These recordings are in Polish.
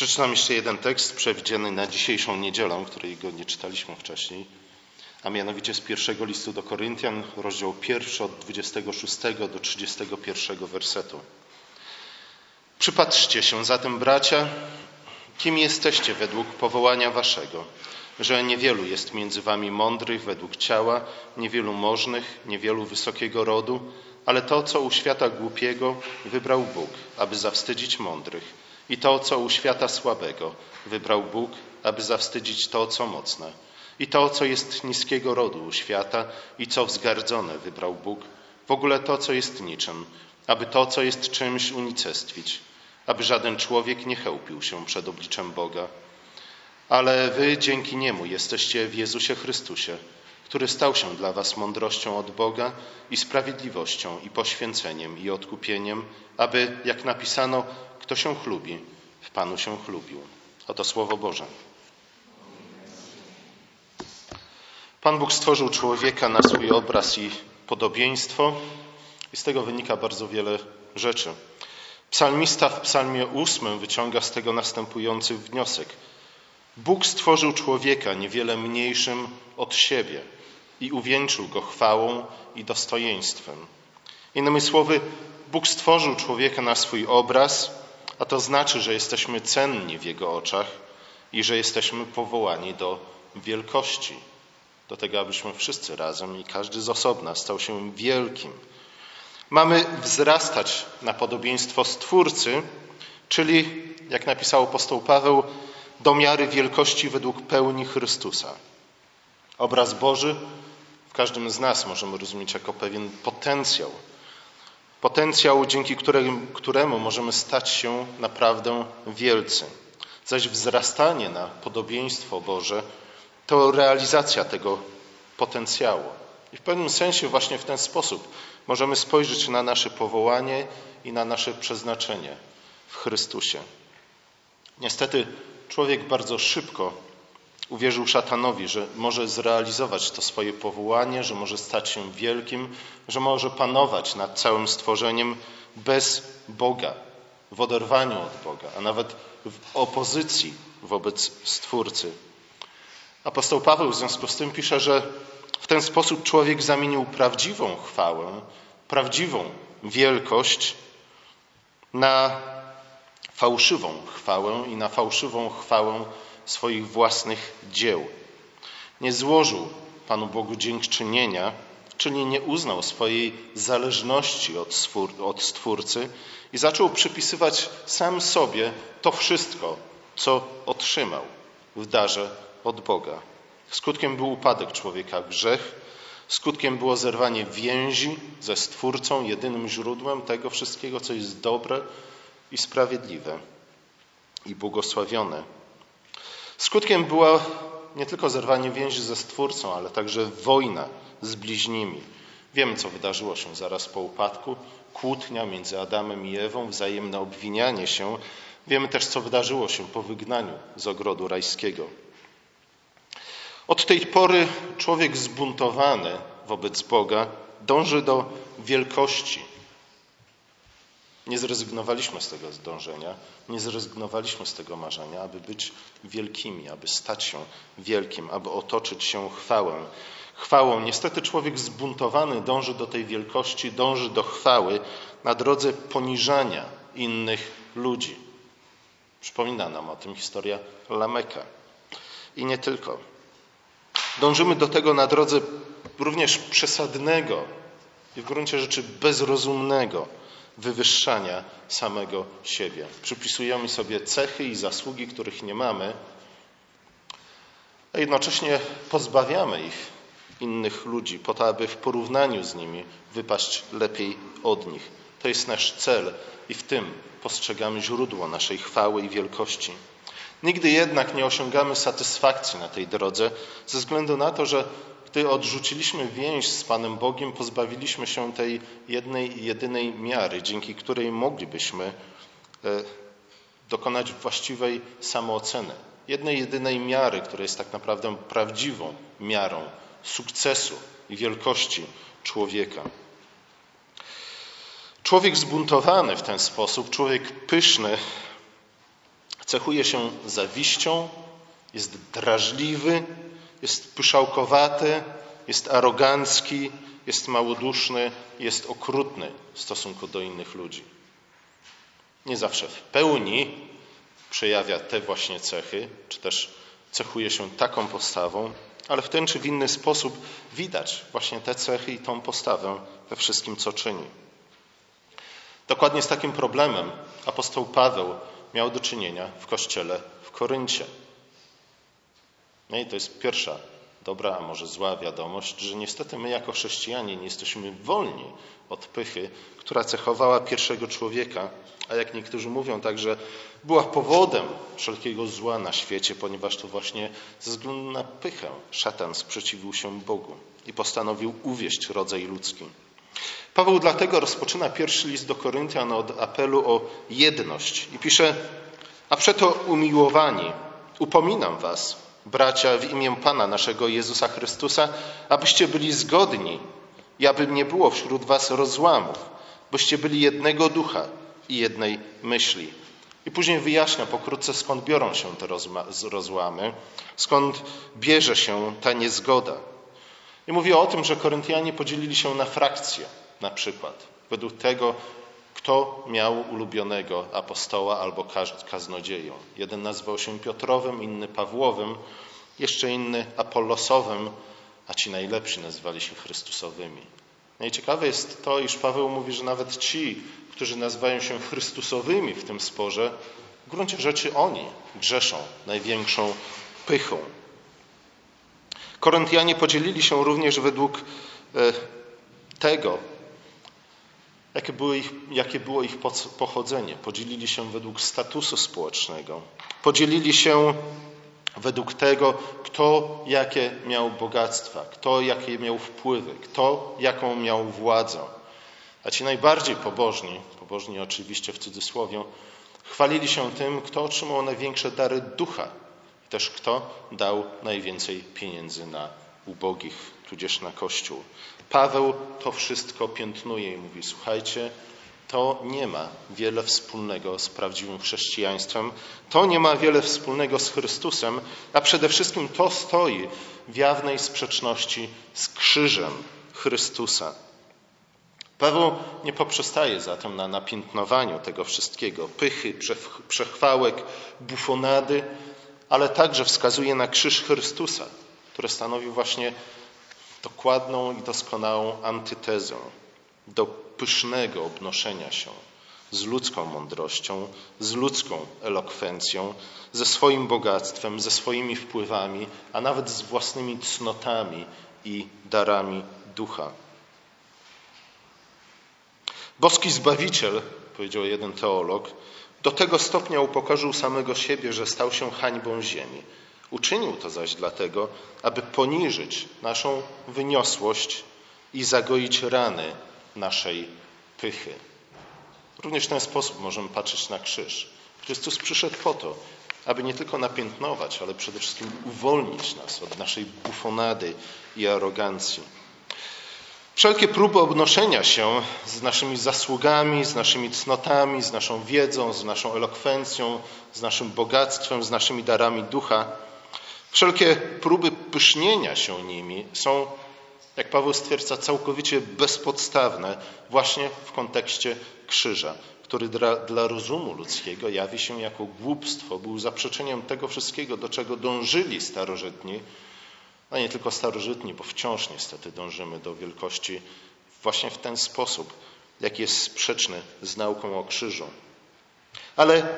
Przeczytam jeszcze jeden tekst przewidziany na dzisiejszą niedzielę, którego nie czytaliśmy wcześniej, a mianowicie z pierwszego listu do Koryntian, rozdział pierwszy od 26 do 31 wersetu. Przypatrzcie się zatem, bracia, kim jesteście według powołania waszego, że niewielu jest między wami mądrych według ciała, niewielu możnych, niewielu wysokiego rodu, ale to, co u świata głupiego, wybrał Bóg, aby zawstydzić mądrych. I to, co u świata słabego, wybrał Bóg, aby zawstydzić to, co mocne. I to, co jest niskiego rodu u świata i co wzgardzone, wybrał Bóg. W ogóle to, co jest niczym, aby to, co jest czymś, unicestwić. Aby żaden człowiek nie chełpił się przed obliczem Boga. Ale wy dzięki Niemu jesteście w Jezusie Chrystusie, który stał się dla was mądrością od Boga i sprawiedliwością i poświęceniem i odkupieniem, aby, jak napisano, kto się chlubi, w Panu się chlubił. Oto Słowo Boże. Pan Bóg stworzył człowieka na swój obraz i podobieństwo i z tego wynika bardzo wiele rzeczy. Psalmista w psalmie ósmym wyciąga z tego następujący wniosek. Bóg stworzył człowieka niewiele mniejszym od siebie i uwieńczył go chwałą i dostojeństwem. Innymi słowy, Bóg stworzył człowieka na swój obraz, a to znaczy, że jesteśmy cenni w Jego oczach i że jesteśmy powołani do wielkości, do tego, abyśmy wszyscy razem i każdy z osobna stał się wielkim. Mamy wzrastać na podobieństwo Stwórcy, czyli, jak napisał apostoł Paweł, do miary wielkości według pełni Chrystusa. Obraz Boży w każdym z nas możemy rozumieć jako pewien potencjał. Potencjał, dzięki któremu, któremu możemy stać się naprawdę wielcy. Zaś wzrastanie na podobieństwo Boże to realizacja tego potencjału. I w pewnym sensie właśnie w ten sposób możemy spojrzeć na nasze powołanie i na nasze przeznaczenie w Chrystusie. Niestety człowiek bardzo szybko uwierzył szatanowi, że może zrealizować to swoje powołanie, że może stać się wielkim, że może panować nad całym stworzeniem bez Boga, w oderwaniu od Boga, a nawet w opozycji wobec Stwórcy. Apostoł Paweł w związku z tym pisze, że w ten sposób człowiek zamienił prawdziwą chwałę, prawdziwą wielkość na fałszywą chwałę i na fałszywą chwałę swoich własnych dzieł. Nie złożył Panu Bogu dziękczynienia, czyli nie uznał swojej zależności od, Stwórcy i zaczął przypisywać sam sobie to wszystko, co otrzymał w darze od Boga. Skutkiem był upadek człowieka grzech, skutkiem było zerwanie więzi ze Stwórcą, jedynym źródłem tego wszystkiego, co jest dobre i sprawiedliwe i błogosławione. Skutkiem było nie tylko zerwanie więzi ze Stwórcą, ale także wojna z bliźnimi. Wiemy, co wydarzyło się zaraz po upadku. Kłótnia między Adamem i Ewą, wzajemne obwinianie się. Wiemy też, co wydarzyło się po wygnaniu z ogrodu rajskiego. Od tej pory człowiek zbuntowany wobec Boga dąży do wielkości, nie zrezygnowaliśmy z tego zdążenia, nie zrezygnowaliśmy z tego marzenia, aby być wielkimi, aby stać się wielkim, aby otoczyć się chwałą. Chwałą. Niestety człowiek zbuntowany dąży do tej wielkości, dąży do chwały na drodze poniżania innych ludzi. Przypomina nam o tym historia Lameka. I nie tylko. Dążymy do tego na drodze również przesadnego i w gruncie rzeczy bezrozumnego wywyższania samego siebie. Przypisujemy sobie cechy i zasługi, których nie mamy, a jednocześnie pozbawiamy ich innych ludzi, po to, aby w porównaniu z nimi wypaść lepiej od nich. To jest nasz cel i w tym postrzegamy źródło naszej chwały i wielkości. Nigdy jednak nie osiągamy satysfakcji na tej drodze, ze względu na to, że gdy odrzuciliśmy więź z Panem Bogiem, pozbawiliśmy się tej jednej, jedynej miary, dzięki której moglibyśmy e, dokonać właściwej samooceny. Jednej, jedynej miary, która jest tak naprawdę prawdziwą miarą sukcesu i wielkości człowieka. Człowiek zbuntowany w ten sposób, człowiek pyszny, Cechuje się zawiścią, jest drażliwy, jest pyszałkowaty, jest arogancki, jest małoduszny, jest okrutny w stosunku do innych ludzi. Nie zawsze w pełni przejawia te właśnie cechy, czy też cechuje się taką postawą, ale w ten czy w inny sposób widać właśnie te cechy i tą postawę we wszystkim, co czyni. Dokładnie z takim problemem apostoł Paweł miał do czynienia w kościele w Koryncie. No i to jest pierwsza dobra, a może zła wiadomość, że niestety my jako chrześcijanie nie jesteśmy wolni od pychy, która cechowała pierwszego człowieka, a jak niektórzy mówią, także była powodem wszelkiego zła na świecie, ponieważ to właśnie ze względu na pychę szatan sprzeciwił się Bogu i postanowił uwieść rodzaj ludzki. Paweł dlatego rozpoczyna pierwszy list do Koryntian od apelu o jedność i pisze: A przeto umiłowani, upominam Was, bracia, w imię Pana naszego Jezusa Chrystusa, abyście byli zgodni i aby nie było wśród Was rozłamów, byście byli jednego ducha i jednej myśli. I później wyjaśnia pokrótce, skąd biorą się te rozłamy, skąd bierze się ta niezgoda. I mówi o tym, że Koryntianie podzielili się na frakcje, na przykład, według tego, kto miał ulubionego apostoła albo kaznodzieją. Jeden nazywał się Piotrowym, inny Pawłowym, jeszcze inny Apollosowym, a ci najlepsi nazywali się Chrystusowymi. No i ciekawe jest to, iż Paweł mówi, że nawet ci, którzy nazywają się Chrystusowymi w tym sporze, w gruncie rzeczy oni grzeszą największą pychą. Koryntianie podzielili się również według e, tego, jakie było, ich, jakie było ich pochodzenie. Podzielili się według statusu społecznego. Podzielili się według tego, kto jakie miał bogactwa, kto jakie miał wpływy, kto jaką miał władzę. A ci najbardziej pobożni, pobożni oczywiście w cudzysłowie, chwalili się tym, kto otrzymał największe dary ducha, też kto dał najwięcej pieniędzy na ubogich, tudzież na Kościół. Paweł to wszystko piętnuje i mówi: Słuchajcie, to nie ma wiele wspólnego z prawdziwym chrześcijaństwem, to nie ma wiele wspólnego z Chrystusem, a przede wszystkim to stoi w jawnej sprzeczności z krzyżem Chrystusa. Paweł nie poprzestaje zatem na napiętnowaniu tego wszystkiego, pychy, przechwałek, bufonady, ale także wskazuje na krzyż Chrystusa, który stanowi właśnie dokładną i doskonałą antytezę do pysznego obnoszenia się z ludzką mądrością, z ludzką elokwencją, ze swoim bogactwem, ze swoimi wpływami, a nawet z własnymi cnotami i darami ducha. Boski Zbawiciel, powiedział jeden teolog, do tego stopnia upokorzył samego siebie, że stał się hańbą ziemi. Uczynił to zaś dlatego, aby poniżyć naszą wyniosłość i zagoić rany naszej pychy. Również w ten sposób możemy patrzeć na krzyż. Chrystus przyszedł po to, aby nie tylko napiętnować, ale przede wszystkim uwolnić nas od naszej bufonady i arogancji. Wszelkie próby obnoszenia się z naszymi zasługami, z naszymi cnotami, z naszą wiedzą, z naszą elokwencją, z naszym bogactwem, z naszymi darami ducha, wszelkie próby pysznienia się nimi są jak Paweł stwierdza, całkowicie bezpodstawne właśnie w kontekście krzyża, który dla, dla rozumu ludzkiego jawi się jako głupstwo, był zaprzeczeniem tego wszystkiego, do czego dążyli starożytni, a nie tylko starożytni, bo wciąż niestety dążymy do wielkości właśnie w ten sposób, jaki jest sprzeczny z nauką o krzyżu. Ale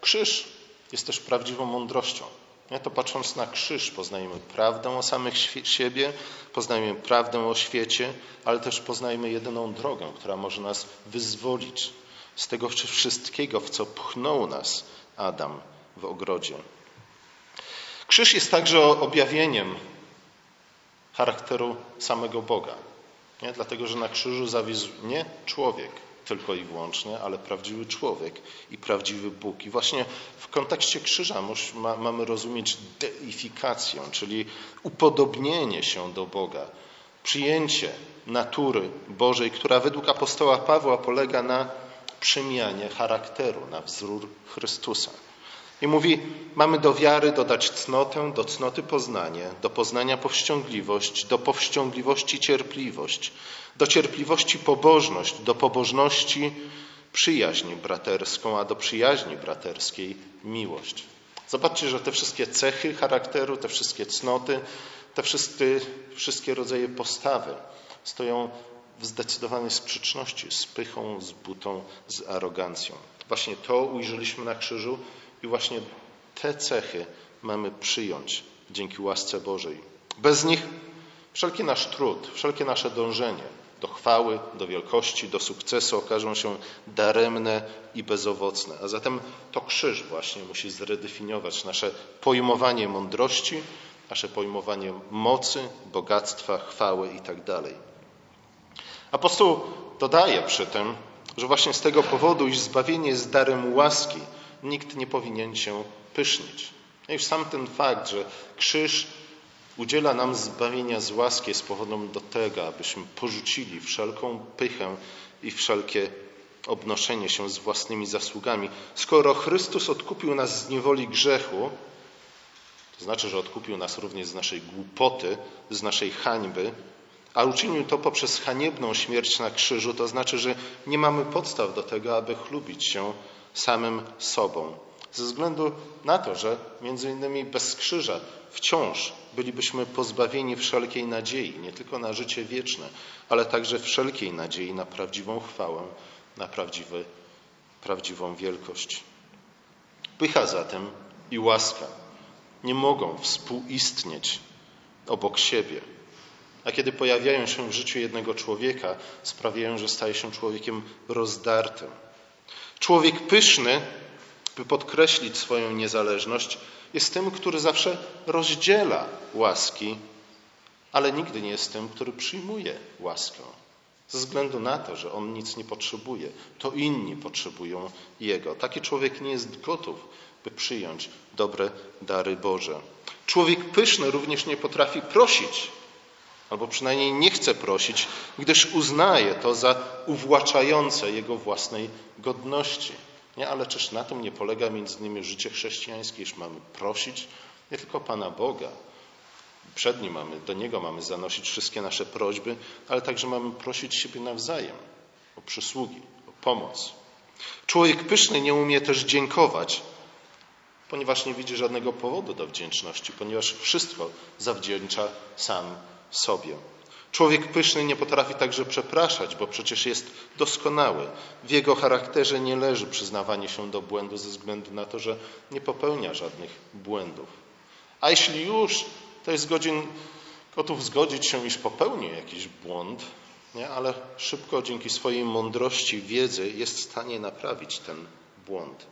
krzyż jest też prawdziwą mądrością. Nie? To patrząc na krzyż poznajemy prawdę o samych siebie, poznajemy prawdę o świecie, ale też poznajemy jedyną drogę, która może nas wyzwolić z tego wszystkiego, w co pchnął nas Adam w ogrodzie. Krzyż jest także objawieniem charakteru samego Boga. Nie? Dlatego, że na krzyżu zawisł nie człowiek, tylko i wyłącznie, ale prawdziwy człowiek i prawdziwy Bóg. I właśnie w kontekście krzyża mamy rozumieć deifikację, czyli upodobnienie się do Boga, przyjęcie natury Bożej, która według apostoła Pawła polega na przemianie charakteru, na wzór Chrystusa. I mówi, mamy do wiary dodać cnotę, do cnoty poznanie, do poznania powściągliwość, do powściągliwości cierpliwość, do cierpliwości pobożność, do pobożności przyjaźń braterską, a do przyjaźni braterskiej miłość. Zobaczcie, że te wszystkie cechy charakteru, te wszystkie cnoty, te wszystkie, wszystkie rodzaje postawy stoją w zdecydowanej sprzeczności z pychą, z butą, z arogancją. Właśnie to ujrzeliśmy na krzyżu i właśnie te cechy mamy przyjąć dzięki łasce Bożej. Bez nich wszelki nasz trud, wszelkie nasze dążenie do chwały, do wielkości, do sukcesu okażą się daremne i bezowocne. A zatem to krzyż właśnie musi zredefiniować nasze pojmowanie mądrości, nasze pojmowanie mocy, bogactwa, chwały itd. Tak Apostoł dodaje przy tym, że właśnie z tego powodu, iż zbawienie jest darem łaski, nikt nie powinien się pysznić. No już sam ten fakt, że krzyż udziela nam zbawienia z łaski jest powodem do tego, abyśmy porzucili wszelką pychę i wszelkie obnoszenie się z własnymi zasługami. Skoro Chrystus odkupił nas z niewoli grzechu, to znaczy, że odkupił nas również z naszej głupoty, z naszej hańby, a uczynił to poprzez haniebną śmierć na krzyżu, to znaczy, że nie mamy podstaw do tego, aby chlubić się samym sobą. Ze względu na to, że między innymi bez krzyża wciąż bylibyśmy pozbawieni wszelkiej nadziei, nie tylko na życie wieczne, ale także wszelkiej nadziei na prawdziwą chwałę, na prawdziwy, prawdziwą wielkość. Pycha zatem i łaska nie mogą współistnieć obok siebie. A kiedy pojawiają się w życiu jednego człowieka, sprawiają, że staje się człowiekiem rozdartym. Człowiek pyszny, by podkreślić swoją niezależność, jest tym, który zawsze rozdziela łaski, ale nigdy nie jest tym, który przyjmuje łaskę. Ze względu na to, że on nic nie potrzebuje, to inni potrzebują jego. Taki człowiek nie jest gotów, by przyjąć dobre dary Boże. Człowiek pyszny również nie potrafi prosić, albo przynajmniej nie chce prosić, gdyż uznaje to za uwłaczające jego własnej godności. Nie, ale czyż na tym nie polega między innymi życie chrześcijańskie, iż mamy prosić nie tylko Pana Boga, przed Nim mamy, do Niego mamy zanosić wszystkie nasze prośby, ale także mamy prosić siebie nawzajem o przysługi, o pomoc. Człowiek pyszny nie umie też dziękować, ponieważ nie widzi żadnego powodu do wdzięczności, ponieważ wszystko zawdzięcza sam sobie. Człowiek pyszny nie potrafi także przepraszać, bo przecież jest doskonały. W jego charakterze nie leży przyznawanie się do błędu ze względu na to, że nie popełnia żadnych błędów. A jeśli już, to jest godzin, gotów zgodzić się, iż popełni jakiś błąd, nie? ale szybko dzięki swojej mądrości, wiedzy jest w stanie naprawić ten błąd.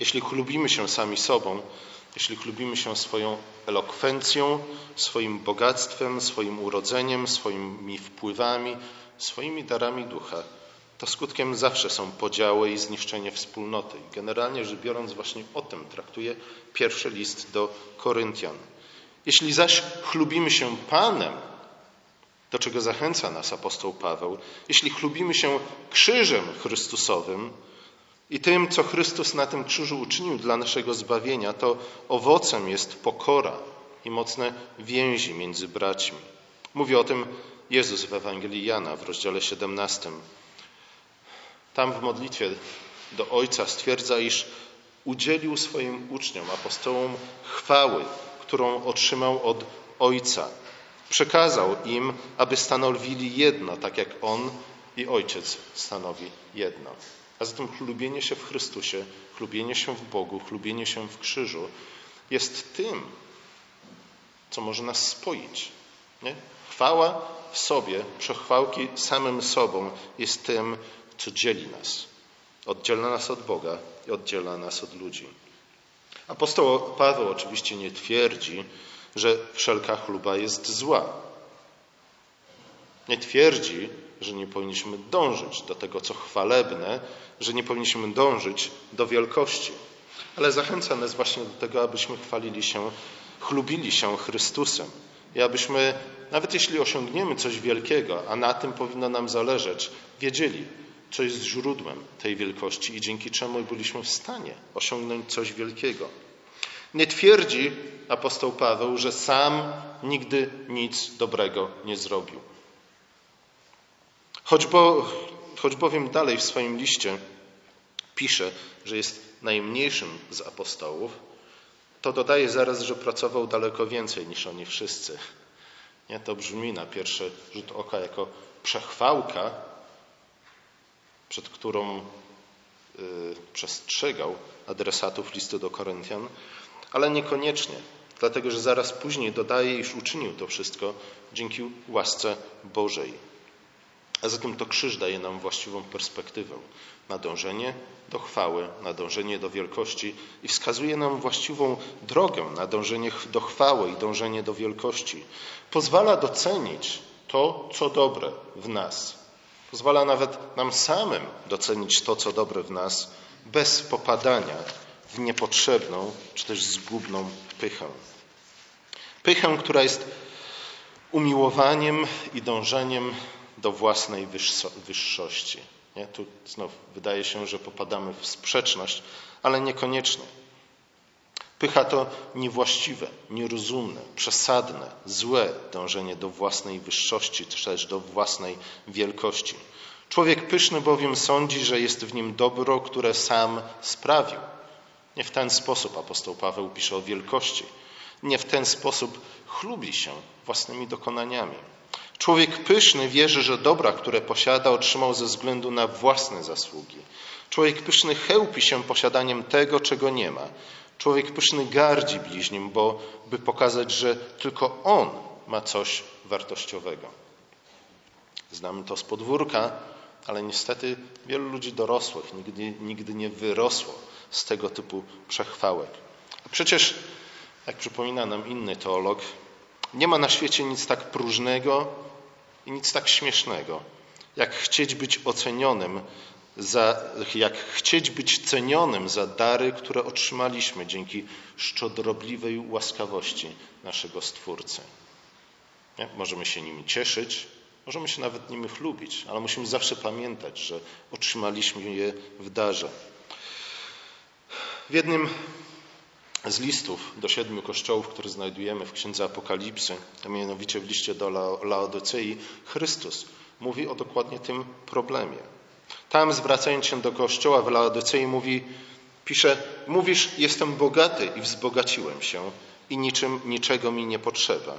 Jeśli chlubimy się sami sobą, jeśli chlubimy się swoją elokwencją, swoim bogactwem, swoim urodzeniem, swoimi wpływami, swoimi darami ducha, to skutkiem zawsze są podziały i zniszczenie wspólnoty. Generalnie rzecz biorąc, właśnie o tym traktuje pierwszy list do Koryntian. Jeśli zaś chlubimy się Panem, do czego zachęca nas apostoł Paweł, jeśli chlubimy się krzyżem Chrystusowym, i tym, co Chrystus na tym krzyżu uczynił dla naszego zbawienia, to owocem jest pokora i mocne więzi między braćmi. Mówi o tym Jezus w Ewangelii Jana w rozdziale 17. Tam w modlitwie do Ojca stwierdza, iż udzielił swoim uczniom, apostołom chwały, którą otrzymał od Ojca. Przekazał im, aby stanowili jedno, tak jak On i Ojciec stanowi jedno. A zatem chlubienie się w Chrystusie, chlubienie się w Bogu, chlubienie się w krzyżu jest tym, co może nas spoić. Nie? Chwała w sobie, przechwałki samym sobą jest tym, co dzieli nas. Oddziela nas od Boga i oddziela nas od ludzi. Apostoł Paweł oczywiście nie twierdzi, że wszelka chluba jest zła. Nie twierdzi, że nie powinniśmy dążyć do tego, co chwalebne, że nie powinniśmy dążyć do wielkości. Ale zachęca nas właśnie do tego, abyśmy chwalili się, chlubili się Chrystusem i abyśmy, nawet jeśli osiągniemy coś wielkiego, a na tym powinno nam zależeć, wiedzieli, co jest źródłem tej wielkości i dzięki czemu byliśmy w stanie osiągnąć coś wielkiego. Nie twierdzi apostoł Paweł, że sam nigdy nic dobrego nie zrobił. Choć, bo, choć bowiem dalej w swoim liście pisze, że jest najmniejszym z apostołów, to dodaje zaraz, że pracował daleko więcej niż oni wszyscy. Nie, to brzmi na pierwszy rzut oka jako przechwałka, przed którą y, przestrzegał adresatów listu do Koryntian, ale niekoniecznie, dlatego że zaraz później dodaje, iż uczynił to wszystko dzięki łasce Bożej. A zatem to krzyż daje nam właściwą perspektywę na dążenie do chwały, na dążenie do wielkości i wskazuje nam właściwą drogę na dążenie do chwały i dążenie do wielkości. Pozwala docenić to, co dobre w nas. Pozwala nawet nam samym docenić to, co dobre w nas, bez popadania w niepotrzebną czy też zgubną pychę. Pychę, która jest umiłowaniem i dążeniem do własnej wyższości. Nie? Tu znów wydaje się, że popadamy w sprzeczność, ale niekoniecznie. Pycha to niewłaściwe, nierozumne, przesadne, złe dążenie do własnej wyższości, czy też do własnej wielkości. Człowiek pyszny bowiem sądzi, że jest w nim dobro, które sam sprawił. Nie w ten sposób apostoł Paweł pisze o wielkości. Nie w ten sposób chlubi się własnymi dokonaniami. Człowiek pyszny wierzy, że dobra, które posiada, otrzymał ze względu na własne zasługi. Człowiek pyszny chełpi się posiadaniem tego, czego nie ma. Człowiek pyszny gardzi bliźnim, bo by pokazać, że tylko on ma coś wartościowego. Znamy to z podwórka, ale niestety wielu ludzi dorosłych nigdy, nigdy nie wyrosło z tego typu przechwałek. A przecież, jak przypomina nam inny teolog, nie ma na świecie nic tak próżnego i nic tak śmiesznego, jak chcieć być ocenionym za, jak chcieć być cenionym za dary, które otrzymaliśmy dzięki szczodrobliwej łaskawości naszego Stwórcy. Nie? Możemy się nimi cieszyć, możemy się nawet nimi chlubić, ale musimy zawsze pamiętać, że otrzymaliśmy je w darze. W jednym z listów do siedmiu kościołów, które znajdujemy w Księdze Apokalipsy, a mianowicie w liście do Laodycei, Chrystus mówi o dokładnie tym problemie. Tam zwracając się do kościoła w Laodycei mówi, pisze, mówisz, jestem bogaty i wzbogaciłem się i niczym, niczego mi nie potrzeba.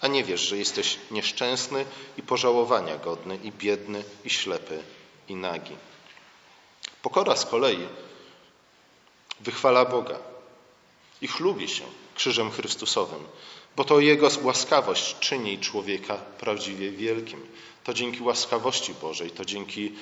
A nie wiesz, że jesteś nieszczęsny i pożałowania godny i biedny i ślepy i nagi. Pokora z kolei wychwala Boga i chlubi się krzyżem Chrystusowym, bo to Jego łaskawość czyni człowieka prawdziwie wielkim. To dzięki łaskawości Bożej, to dzięki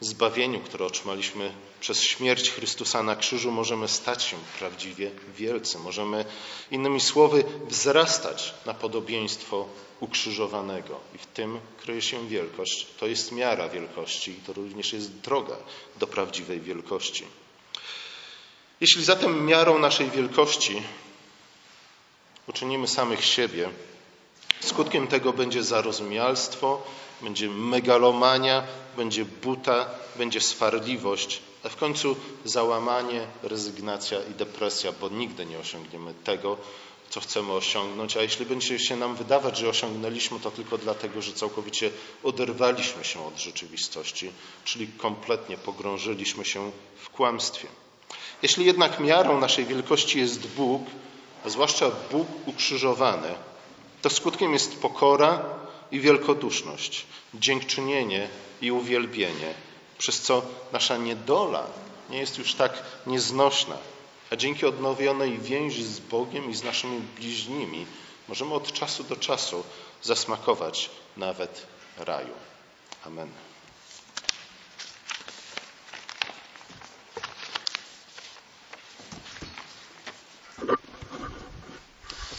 zbawieniu, które otrzymaliśmy przez śmierć Chrystusa na krzyżu, możemy stać się prawdziwie wielcy. Możemy, innymi słowy, wzrastać na podobieństwo ukrzyżowanego. I w tym kryje się wielkość. To jest miara wielkości i to również jest droga do prawdziwej wielkości. Jeśli zatem miarą naszej wielkości uczynimy samych siebie, skutkiem tego będzie zarozumialstwo, będzie megalomania, będzie buta, będzie swarliwość, a w końcu załamanie, rezygnacja i depresja, bo nigdy nie osiągniemy tego, co chcemy osiągnąć, a jeśli będzie się nam wydawać, że osiągnęliśmy to tylko dlatego, że całkowicie oderwaliśmy się od rzeczywistości, czyli kompletnie pogrążyliśmy się w kłamstwie. Jeśli jednak miarą naszej wielkości jest Bóg, a zwłaszcza Bóg ukrzyżowany, to skutkiem jest pokora i wielkoduszność, dziękczynienie i uwielbienie, przez co nasza niedola nie jest już tak nieznośna, a dzięki odnowionej więzi z Bogiem i z naszymi bliźnimi możemy od czasu do czasu zasmakować nawet raju. Amen.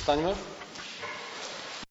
Stańmy.